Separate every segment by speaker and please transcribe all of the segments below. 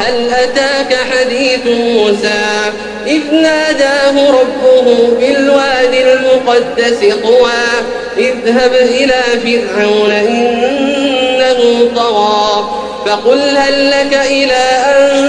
Speaker 1: هل أتاك حديث موسى؟ إذ ناداه ربه بالوادي المقدس طوى اذهب إلى فرعون إنه طغى فقل هل لك إلى أن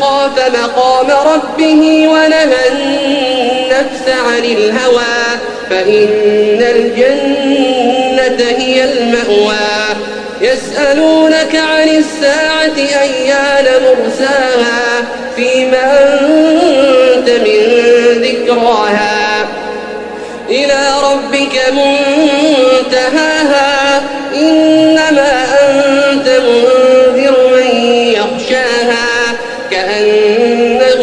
Speaker 1: خاف مقام ربه ونهى النفس عن الهوى فإن الجنة هي المأوى. يسألونك عن الساعة أيان مرساها فيما أنت من ذكراها. إلى ربك منتهاها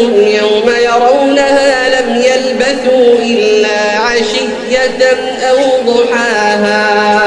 Speaker 1: وأنذرهم يوم يرونها لم يلبثوا إلا عشية أو ضحاها.